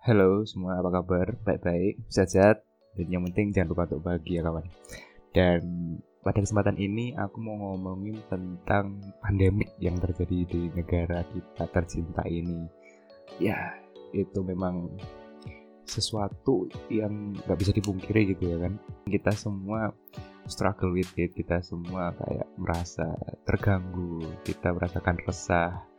Halo semua, apa kabar? Baik-baik, sehat-sehat. Dan yang penting jangan lupa untuk bahagia kawan. Dan pada kesempatan ini aku mau ngomongin tentang pandemik yang terjadi di negara kita tercinta ini. Ya, itu memang sesuatu yang gak bisa dipungkiri gitu ya kan? Kita semua struggle with it, kita semua kayak merasa terganggu Kita merasakan resah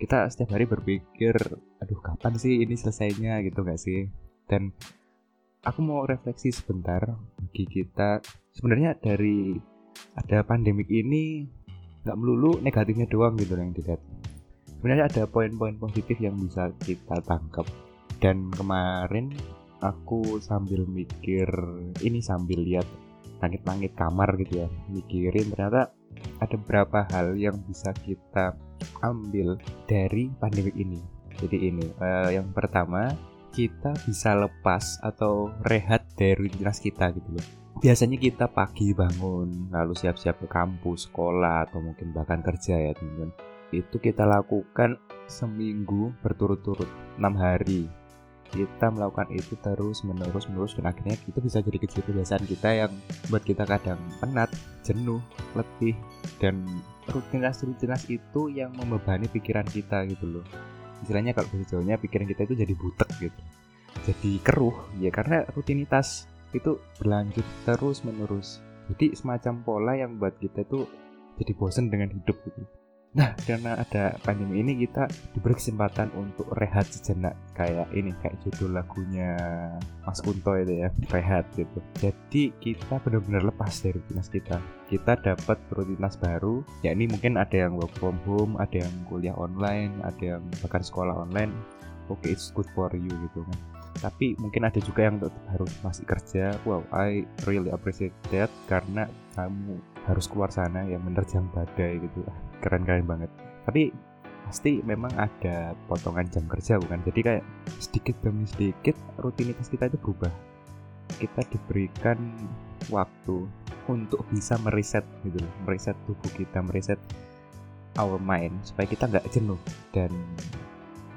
kita setiap hari berpikir aduh kapan sih ini selesainya? Gitu gak sih? Dan aku mau refleksi sebentar bagi kita. Sebenarnya dari ada pandemik ini nggak melulu negatifnya doang gitu yang dilihat. Sebenarnya ada poin-poin positif yang bisa kita tangkap. Dan kemarin aku sambil mikir ini sambil lihat langit-langit kamar gitu ya mikirin ternyata ada beberapa hal yang bisa kita ambil dari pandemi ini. Jadi ini uh, yang pertama kita bisa lepas atau rehat dari rutinitas kita gitu loh. Biasanya kita pagi bangun lalu siap-siap ke kampus, sekolah atau mungkin bahkan kerja ya teman-teman. Itu kita lakukan seminggu berturut-turut enam hari kita melakukan itu terus menerus menerus dan akhirnya itu bisa jadi kebiasaan kita yang buat kita kadang penat, jenuh, letih dan rutinitas-rutinitas itu yang membebani pikiran kita gitu loh. Istilahnya kalau bahasa pikiran kita itu jadi butek gitu. Jadi keruh ya karena rutinitas itu berlanjut terus menerus. Jadi semacam pola yang buat kita itu jadi bosan dengan hidup gitu. Nah, karena ada pandemi ini kita diberi kesempatan untuk rehat sejenak kayak ini kayak judul lagunya Mas Kunto itu ya, rehat gitu. Jadi kita benar-benar lepas dari rutinitas kita. Kita dapat rutinitas baru, ya ini mungkin ada yang work from home, ada yang kuliah online, ada yang bahkan sekolah online. Oke, okay, it's good for you gitu kan. Tapi mungkin ada juga yang harus masih kerja. Wow, I really appreciate that karena kamu harus keluar sana yang menerjang badai gitu keren-keren banget. Tapi pasti memang ada potongan jam kerja bukan? Jadi kayak sedikit demi sedikit rutinitas kita itu berubah. Kita diberikan waktu untuk bisa mereset gitu loh mereset tubuh kita mereset our mind supaya kita nggak jenuh. Dan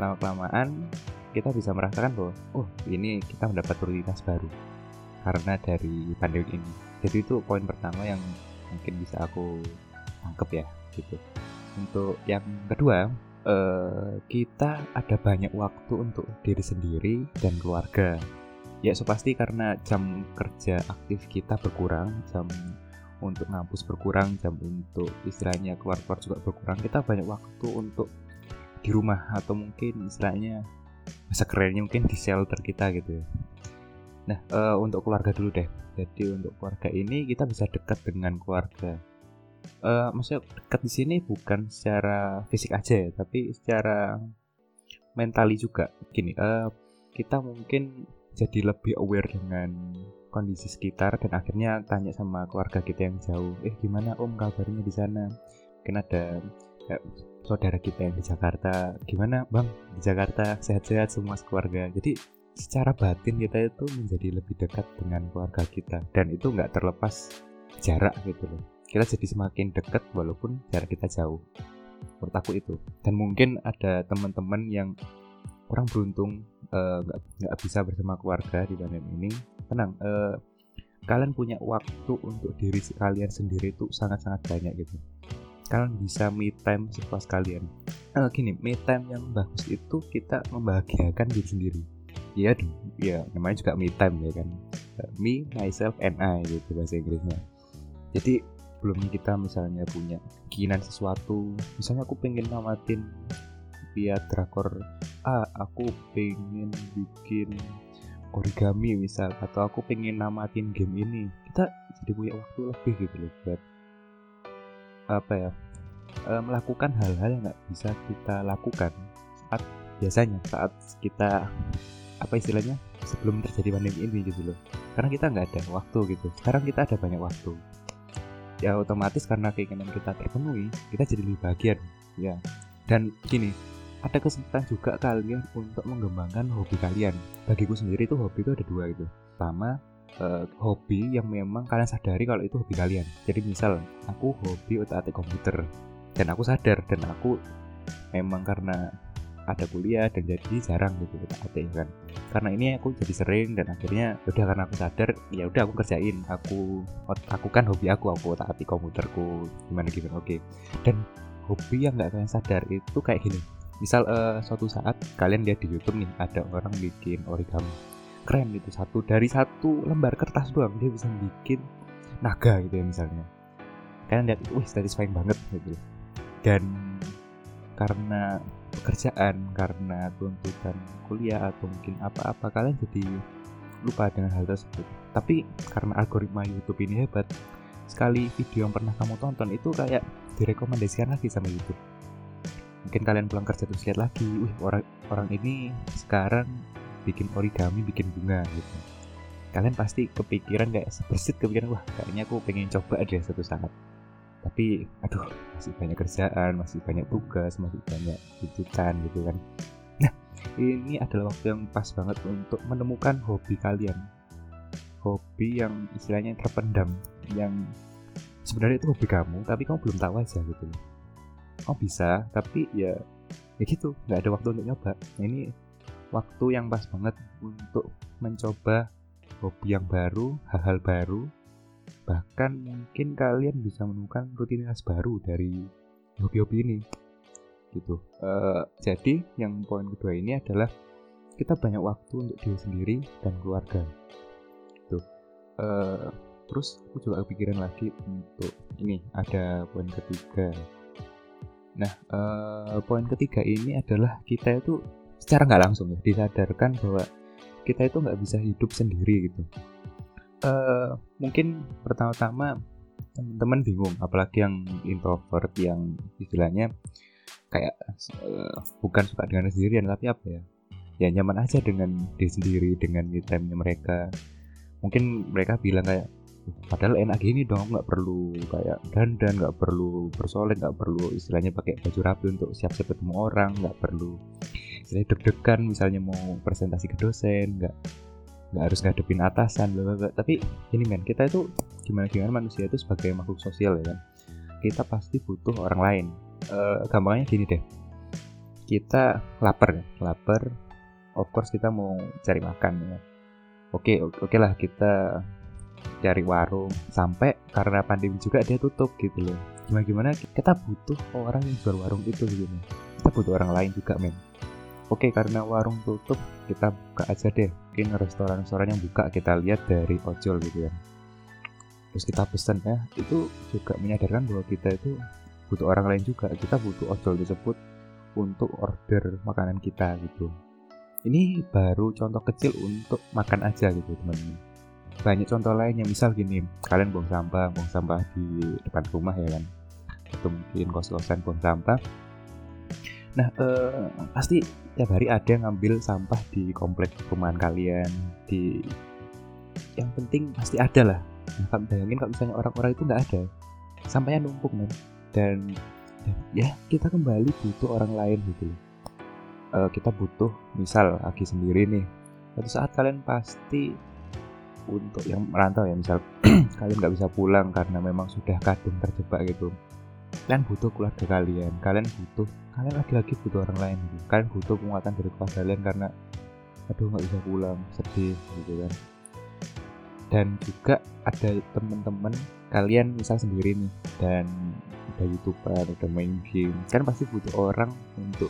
lama kelamaan kita bisa merasakan bahwa oh ini kita mendapat rutinitas baru karena dari pandemi ini. Jadi itu poin pertama yang mungkin bisa aku tangkep ya gitu. Untuk yang kedua uh, kita ada banyak waktu untuk diri sendiri dan keluarga. Ya so pasti karena jam kerja aktif kita berkurang jam untuk ngampus berkurang jam untuk istilahnya keluar-keluar juga berkurang. Kita banyak waktu untuk di rumah atau mungkin istilahnya masa kerennya mungkin di shelter kita gitu ya. Nah uh, untuk keluarga dulu deh. Jadi untuk keluarga ini kita bisa dekat dengan keluarga uh, maksudnya dekat di sini bukan secara fisik aja ya tapi secara mentali juga. Gini uh, kita mungkin jadi lebih aware dengan kondisi sekitar dan akhirnya tanya sama keluarga kita yang jauh eh gimana om kabarnya di sana? Mungkin ada ya, saudara kita yang di Jakarta gimana bang? Di Jakarta sehat-sehat semua keluarga? Jadi secara batin kita itu menjadi lebih dekat dengan keluarga kita dan itu nggak terlepas jarak gitu loh kita jadi semakin dekat walaupun jarak kita jauh. Menurut aku itu. Dan mungkin ada teman-teman yang kurang beruntung eh, nggak uh, bisa bersama keluarga di pandemi ini. Tenang uh, kalian punya waktu untuk diri kalian sendiri itu sangat-sangat banyak gitu. Kalian bisa me time sepuas kalian. Uh, gini me time yang bagus itu kita membahagiakan diri sendiri. Ya ya namanya juga me time ya kan. Me myself and I gitu bahasa Inggrisnya. Jadi sebelumnya kita misalnya punya keinginan sesuatu misalnya aku pengen namatin via drakor. Ah aku pengen bikin origami misal atau aku pengen namatin game ini. Kita jadi punya waktu lebih gitu loh buat apa ya e, melakukan hal-hal yang nggak bisa kita lakukan saat biasanya saat kita apa istilahnya sebelum terjadi pandemi ini gitu loh. Karena kita nggak ada waktu gitu. Sekarang kita ada banyak waktu ya otomatis karena keinginan kita terpenuhi kita jadi lebih bahagia ya. Dan gini ada kesempatan juga kalian untuk mengembangkan hobi kalian. Bagiku sendiri itu hobi itu ada dua itu. Pertama eh, hobi yang memang kalian sadari kalau itu hobi kalian. Jadi misal aku hobi otak atik komputer. Dan aku sadar dan aku memang karena ada kuliah dan jadi jarang gitu taat kan. Karena ini aku jadi sering dan akhirnya ya udah karena aku sadar ya udah aku kerjain. Aku aku kan hobi aku aku taati komputerku gimana gimana oke. Dan hobi yang nggak kalian sadar itu kayak gini. Misal uh, suatu saat kalian lihat di YouTube nih ada orang bikin origami. Keren itu satu dari satu lembar kertas doang dia bisa bikin naga gitu ya misalnya. Kalian lihat itu wih satisfying banget gitu. Dan karena pekerjaan karena tuntutan kuliah atau mungkin apa-apa kalian jadi lupa dengan hal tersebut. Tapi karena algoritma YouTube ini hebat sekali video yang pernah kamu tonton itu kayak direkomendasikan lagi sama YouTube. Mungkin kalian pulang kerja terus lihat lagi wih orang orang ini sekarang bikin origami bikin bunga gitu. Kalian pasti kepikiran kayak sebersit kepikiran wah kayaknya aku pengen coba deh satu saat tapi aduh masih banyak kerjaan masih banyak tugas masih banyak tuntutan gitu kan. Nah ini adalah waktu yang pas banget untuk menemukan hobi kalian. Hobi yang istilahnya terpendam yang sebenarnya itu hobi kamu tapi kamu belum tahu aja gitu oh bisa? Tapi ya ya gitu nggak ada waktu untuk nyoba. Nah, ini waktu yang pas banget untuk mencoba hobi yang baru hal-hal baru bahkan mungkin kalian bisa menemukan rutinitas baru dari hobi-hobi ini. Gitu. Uh, jadi yang poin kedua ini adalah kita banyak waktu untuk diri sendiri dan keluarga. Gitu. Uh, terus aku juga kepikiran lagi untuk ini ada poin ketiga. Nah uh, poin ketiga ini adalah kita itu secara nggak langsung ya disadarkan bahwa kita itu nggak bisa hidup sendiri gitu uh, mungkin pertama-tama teman-teman bingung apalagi yang introvert yang istilahnya kayak uh, bukan suka dengan sendirian tapi apa ya? Ya nyaman aja dengan diri sendiri dengan me time mereka. Mungkin mereka bilang kayak padahal enak gini dong nggak perlu kayak dandan nggak perlu bersolek nggak perlu istilahnya pakai baju rapi untuk siap-siap ketemu orang nggak perlu istilahnya deg-degan misalnya mau presentasi ke dosen nggak nggak harus ngadepin atasan bla tapi ini men kita itu gimana gimana manusia itu sebagai makhluk sosial ya kan? Kita pasti butuh orang lain. Uh, gampangnya gini deh. Kita lapar ya? Lapar of course kita mau cari makan ya. Oke oke, oke lah kita cari warung. Sampai karena pandemi juga dia tutup gitu loh. Gimana gimana kita butuh orang yang jual warung itu gitu kita butuh orang lain juga men. Oke karena warung tutup kita buka aja deh mungkin restoran-restoran yang buka kita lihat dari ojol gitu ya. Terus kita pesan ya itu juga menyadarkan bahwa kita itu butuh orang lain juga. Kita butuh ojol tersebut untuk order makanan kita gitu. Ini baru contoh kecil untuk makan aja gitu teman-teman. Banyak contoh lainnya misal gini kalian buang sampah buang sampah di depan rumah ya kan. Atau mungkin kos-kosan buang sampah Nah, eh, pasti tiap hari ada yang ngambil sampah di komplek perumahan kalian. Di yang penting pasti ada lah. Nah, kamu bayangin kalau misalnya orang-orang itu nggak ada, sampahnya numpuk men. Dan, dan ya kita kembali butuh orang lain gitu. Eh, kita butuh, misal lagi sendiri nih. Suatu saat kalian pasti untuk yang merantau ya misal kalian nggak bisa pulang karena memang sudah kadung terjebak gitu kalian butuh keluarga kalian. Kalian butuh kalian lagi-lagi butuh orang lain gitu. kalian butuh penguatan dari keluarga kalian karena aduh nggak bisa pulang sedih gitu kan. Dan juga ada teman-teman kalian misal sendiri nih dan ada youtuber ada main game kan pasti butuh orang untuk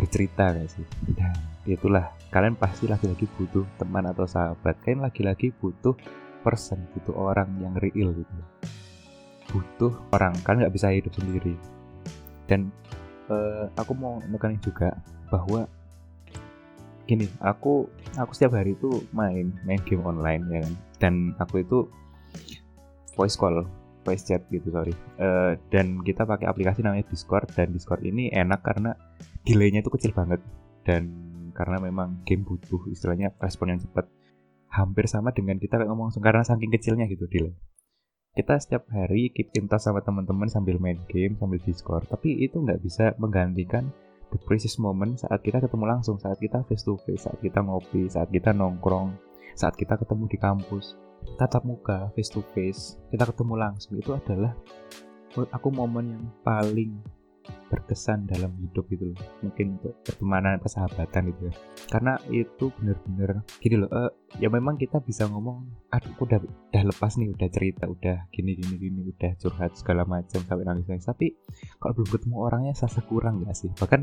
bercerita gak sih? Dan itulah. Kalian pasti lagi-lagi butuh teman atau sahabat. Kalian lagi-lagi butuh person butuh orang yang real gitu butuh orang kan nggak bisa hidup sendiri. Dan uh, aku mau nekanin juga bahwa gini aku aku setiap hari itu main main game online ya kan. Dan aku itu voice call voice chat gitu sorry. Uh, dan kita pakai aplikasi namanya Discord dan Discord ini enak karena delaynya itu kecil banget. Dan karena memang game butuh istilahnya respon yang cepat. Hampir sama dengan kita ngomong langsung karena saking kecilnya gitu delay kita setiap hari keep in touch sama teman-teman sambil main game sambil discord. Tapi itu nggak bisa menggantikan the precious moment saat kita ketemu langsung saat kita face to face saat kita ngopi saat kita nongkrong saat kita ketemu di kampus. Tatap muka face to face kita ketemu langsung. Itu adalah menurut aku momen yang paling berkesan dalam hidup gitu loh. Mungkin untuk pertemanan persahabatan gitu ya. Karena itu bener-bener gini loh uh, ya memang kita bisa ngomong aduh udah udah lepas nih udah cerita udah gini gini gini udah curhat segala macam sampai nangis nangis. Tapi kalau belum ketemu orangnya sasa kurang gak sih? Bahkan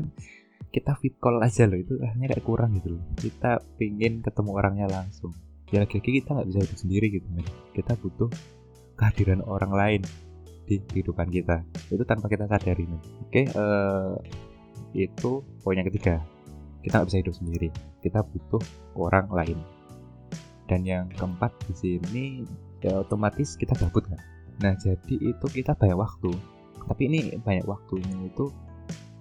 kita fit call aja loh itu rasanya kayak kurang gitu loh. Kita pingin ketemu orangnya langsung. Ya lagi-lagi kita nggak bisa hidup sendiri gitu kita butuh kehadiran orang lain di kehidupan kita. Itu tanpa kita sadari oke uh, itu poin yang ketiga. Kita nggak bisa hidup sendiri. Kita butuh orang lain. Dan yang keempat di sini ya otomatis kita gabut kan nah jadi itu kita banyak waktu. Tapi ini banyak waktunya itu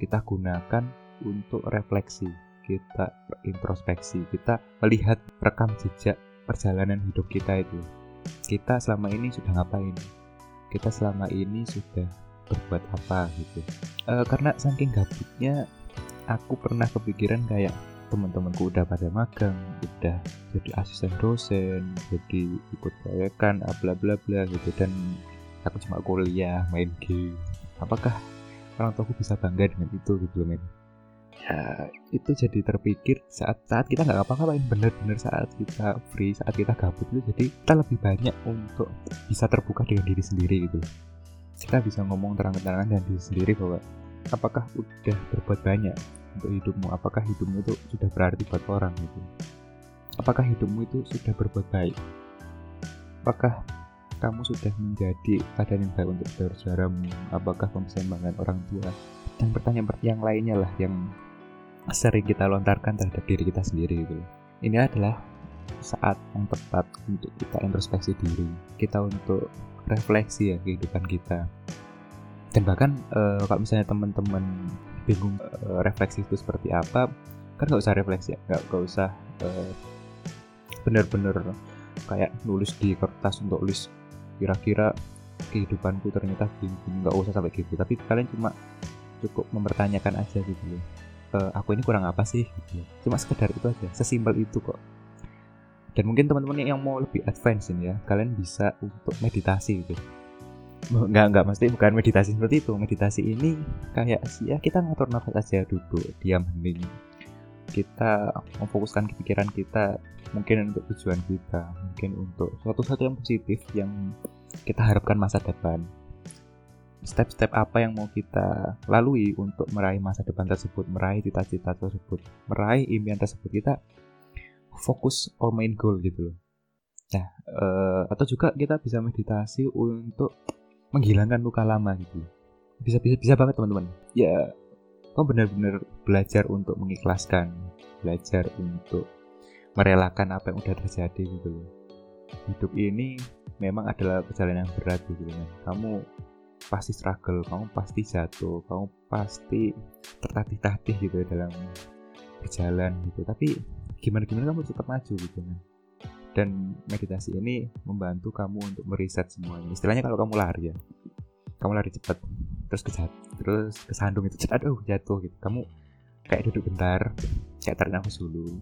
kita gunakan untuk refleksi kita introspeksi kita melihat rekam jejak perjalanan hidup kita itu. Kita selama ini sudah ngapain kita selama ini sudah berbuat apa gitu. E, karena saking gabutnya aku pernah kepikiran kayak teman-temanku udah pada magang udah jadi asisten dosen jadi ikut proyekan bla bla bla gitu. Dan aku cuma kuliah main game. Apakah orang tuaku bisa bangga dengan itu gitu loh men ya itu jadi terpikir saat saat kita nggak apa-apain bener-bener saat kita free saat kita gabut itu jadi kita lebih banyak untuk bisa terbuka dengan diri sendiri gitu. Kita bisa ngomong terang-terangan dengan diri sendiri bahwa apakah udah berbuat banyak untuk hidupmu? Apakah hidupmu itu sudah berarti buat orang gitu? Apakah hidupmu itu sudah berbuat baik? Apakah kamu sudah menjadi keadaan yang baik untuk saudaramu apakah bisa orang tua? Dan pertanyaan yang lainnya lah yang sering kita lontarkan terhadap diri kita sendiri gitu. Ini adalah saat yang tepat untuk kita introspeksi diri, kita untuk refleksi ya kehidupan kita. Dan bahkan uh, kalau misalnya teman-teman bingung uh, refleksi itu seperti apa, kan nggak usah refleksi ya, nggak nggak usah uh, bener-bener kayak nulis di kertas untuk list kira-kira kehidupanku ternyata bingung nggak usah sampai gitu tapi kalian cuma cukup mempertanyakan aja gitu uh, aku ini kurang apa sih? Gitu. cuma sekedar itu aja sesimpel itu kok. Dan mungkin teman-teman yang mau lebih advance ini ya kalian bisa untuk meditasi gitu. Nggak nggak mesti bukan meditasi seperti itu. Meditasi ini kayak sih ya kita ngatur nafas aja duduk diam hening. Kita memfokuskan pikiran kita mungkin untuk tujuan kita mungkin untuk suatu suatu yang positif yang kita harapkan masa depan step-step apa yang mau kita lalui untuk meraih masa depan tersebut, meraih cita-cita tersebut, meraih impian tersebut kita fokus on main goal gitu loh. Nah, uh, atau juga kita bisa meditasi untuk menghilangkan luka lama gitu. Bisa bisa bisa banget teman-teman. Ya, kamu benar-benar belajar untuk mengikhlaskan, belajar untuk merelakan apa yang udah terjadi gitu loh. Hidup ini memang adalah perjalanan yang berat gitu kan. Kamu pasti struggle kamu pasti jatuh kamu pasti tertatih-tatih gitu dalam berjalan gitu. Tapi gimana gimana kamu tetap maju gitu kan dan meditasi ini membantu kamu untuk meriset semuanya. Istilahnya kalau kamu lari ya kamu lari cepat terus kejat terus kesandung itu aduh jatuh gitu. Kamu kayak duduk bentar kayak tarik nafas dulu.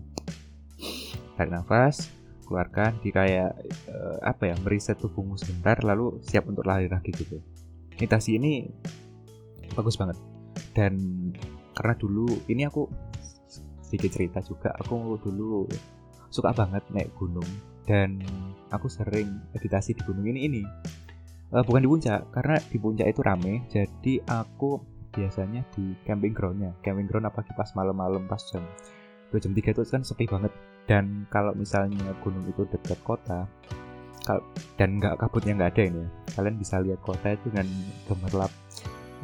Tarik nafas keluarkan di kayak uh, apa ya meriset tubuhmu sebentar lalu siap untuk lari lagi gitu meditasi ini bagus banget. Dan karena dulu ini aku sedikit cerita juga aku dulu suka banget naik gunung. Dan aku sering meditasi di gunung ini ini. Uh, bukan di puncak karena di puncak itu rame. Jadi aku biasanya di camping groundnya. Camping ground apalagi pas malam-malam pas jam 2 jam 3 itu kan sepi banget. Dan kalau misalnya gunung itu dekat kota dan nggak kabutnya nggak ada ini. Kalian bisa lihat kota itu dengan gemerlap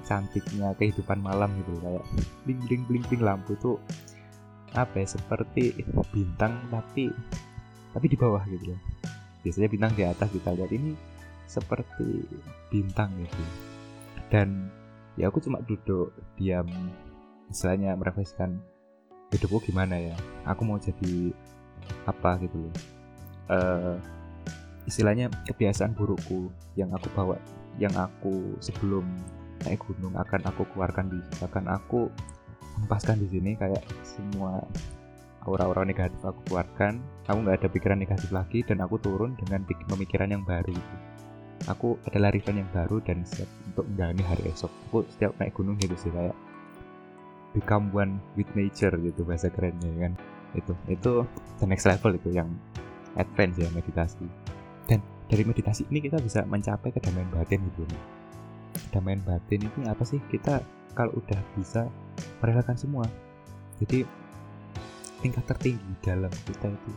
cantiknya kehidupan malam gitu. Kayak bling bling bling bling lampu tuh apa ya seperti bintang tapi tapi di bawah gitu ya. Biasanya bintang di atas kita lihat ini seperti bintang gitu. Dan ya aku cuma duduk diam istilahnya merefleksikan hidupku gimana ya. Aku mau jadi apa gitu loh. Uh, istilahnya kebiasaan burukku yang aku bawa yang aku sebelum naik gunung akan aku keluarkan di akan aku hempaskan di sini kayak semua aura-aura negatif aku keluarkan. Aku nggak ada pikiran negatif lagi dan aku turun dengan pemikiran yang baru aku adalah Riven yang baru dan siap untuk menjalani hari esok. Aku setiap naik gunung gitu sih kayak become one with nature gitu bahasa kerennya kan. Itu itu the next level itu yang advance ya meditasi dan dari meditasi ini kita bisa mencapai kedamaian batin gitu kedamaian batin ini apa sih? Kita kalau udah bisa merelakan semua. Jadi tingkat tertinggi dalam kita itu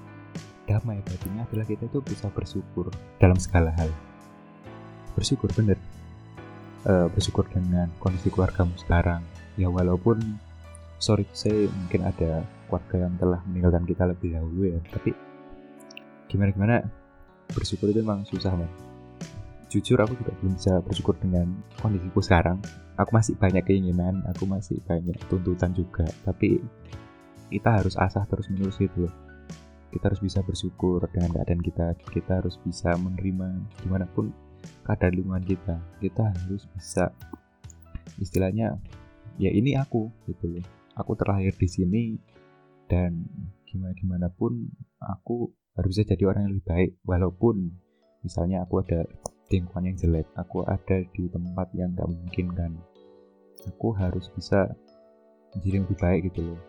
damai batinnya adalah kita itu bisa bersyukur dalam segala hal. Bersyukur bener. Uh, bersyukur dengan kondisi keluargamu sekarang. Ya walaupun sorry saya mungkin ada keluarga yang telah meninggalkan kita lebih dahulu ya. Tapi gimana gimana bersyukur itu memang susah man jujur aku juga belum bisa bersyukur dengan kondisiku sekarang. Aku masih banyak keinginan aku masih banyak tuntutan juga. Tapi kita harus asah terus menerus gitu loh. Kita harus bisa bersyukur dengan keadaan kita. Kita harus bisa menerima di mana pun keadaan lingkungan kita. Kita harus bisa istilahnya ya ini aku gitu loh. Aku terlahir di sini dan gimana gimana pun aku harus bisa jadi orang yang lebih baik. Walaupun misalnya aku ada lingkungan yang jelek aku ada di tempat yang gak memungkinkan aku harus bisa menjadi lebih baik gitu loh.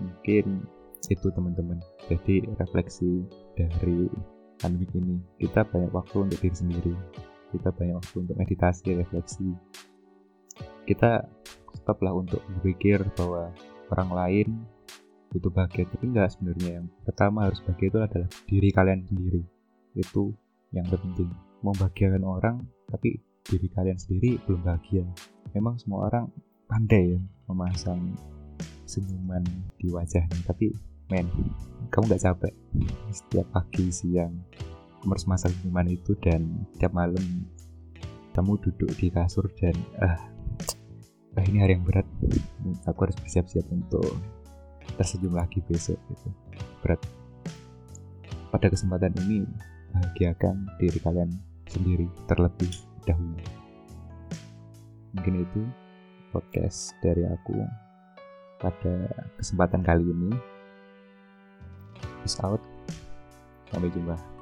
Mungkin itu teman-teman. Jadi refleksi dari pandemi ini kita banyak waktu untuk diri sendiri. Kita banyak waktu untuk meditasi refleksi. Kita stoplah untuk berpikir bahwa orang lain butuh bahagia tapi enggak sebenarnya. Yang pertama harus bahagia itu adalah diri kalian sendiri. Itu yang terpenting. Membahagiakan orang tapi diri kalian sendiri belum bahagia. Memang semua orang pandai ya memasang senyuman di wajahnya tapi men kamu nggak capek? Setiap pagi siang kamu harus masang senyuman itu dan tiap malam kamu duduk di kasur dan ah ah ini hari yang berat. Aku harus bersiap-siap untuk tersenyum lagi besok gitu. Berat. Pada kesempatan ini bahagiakan diri kalian sendiri terlebih dahulu. Mungkin itu podcast dari aku pada kesempatan kali ini. Peace out. Sampai jumpa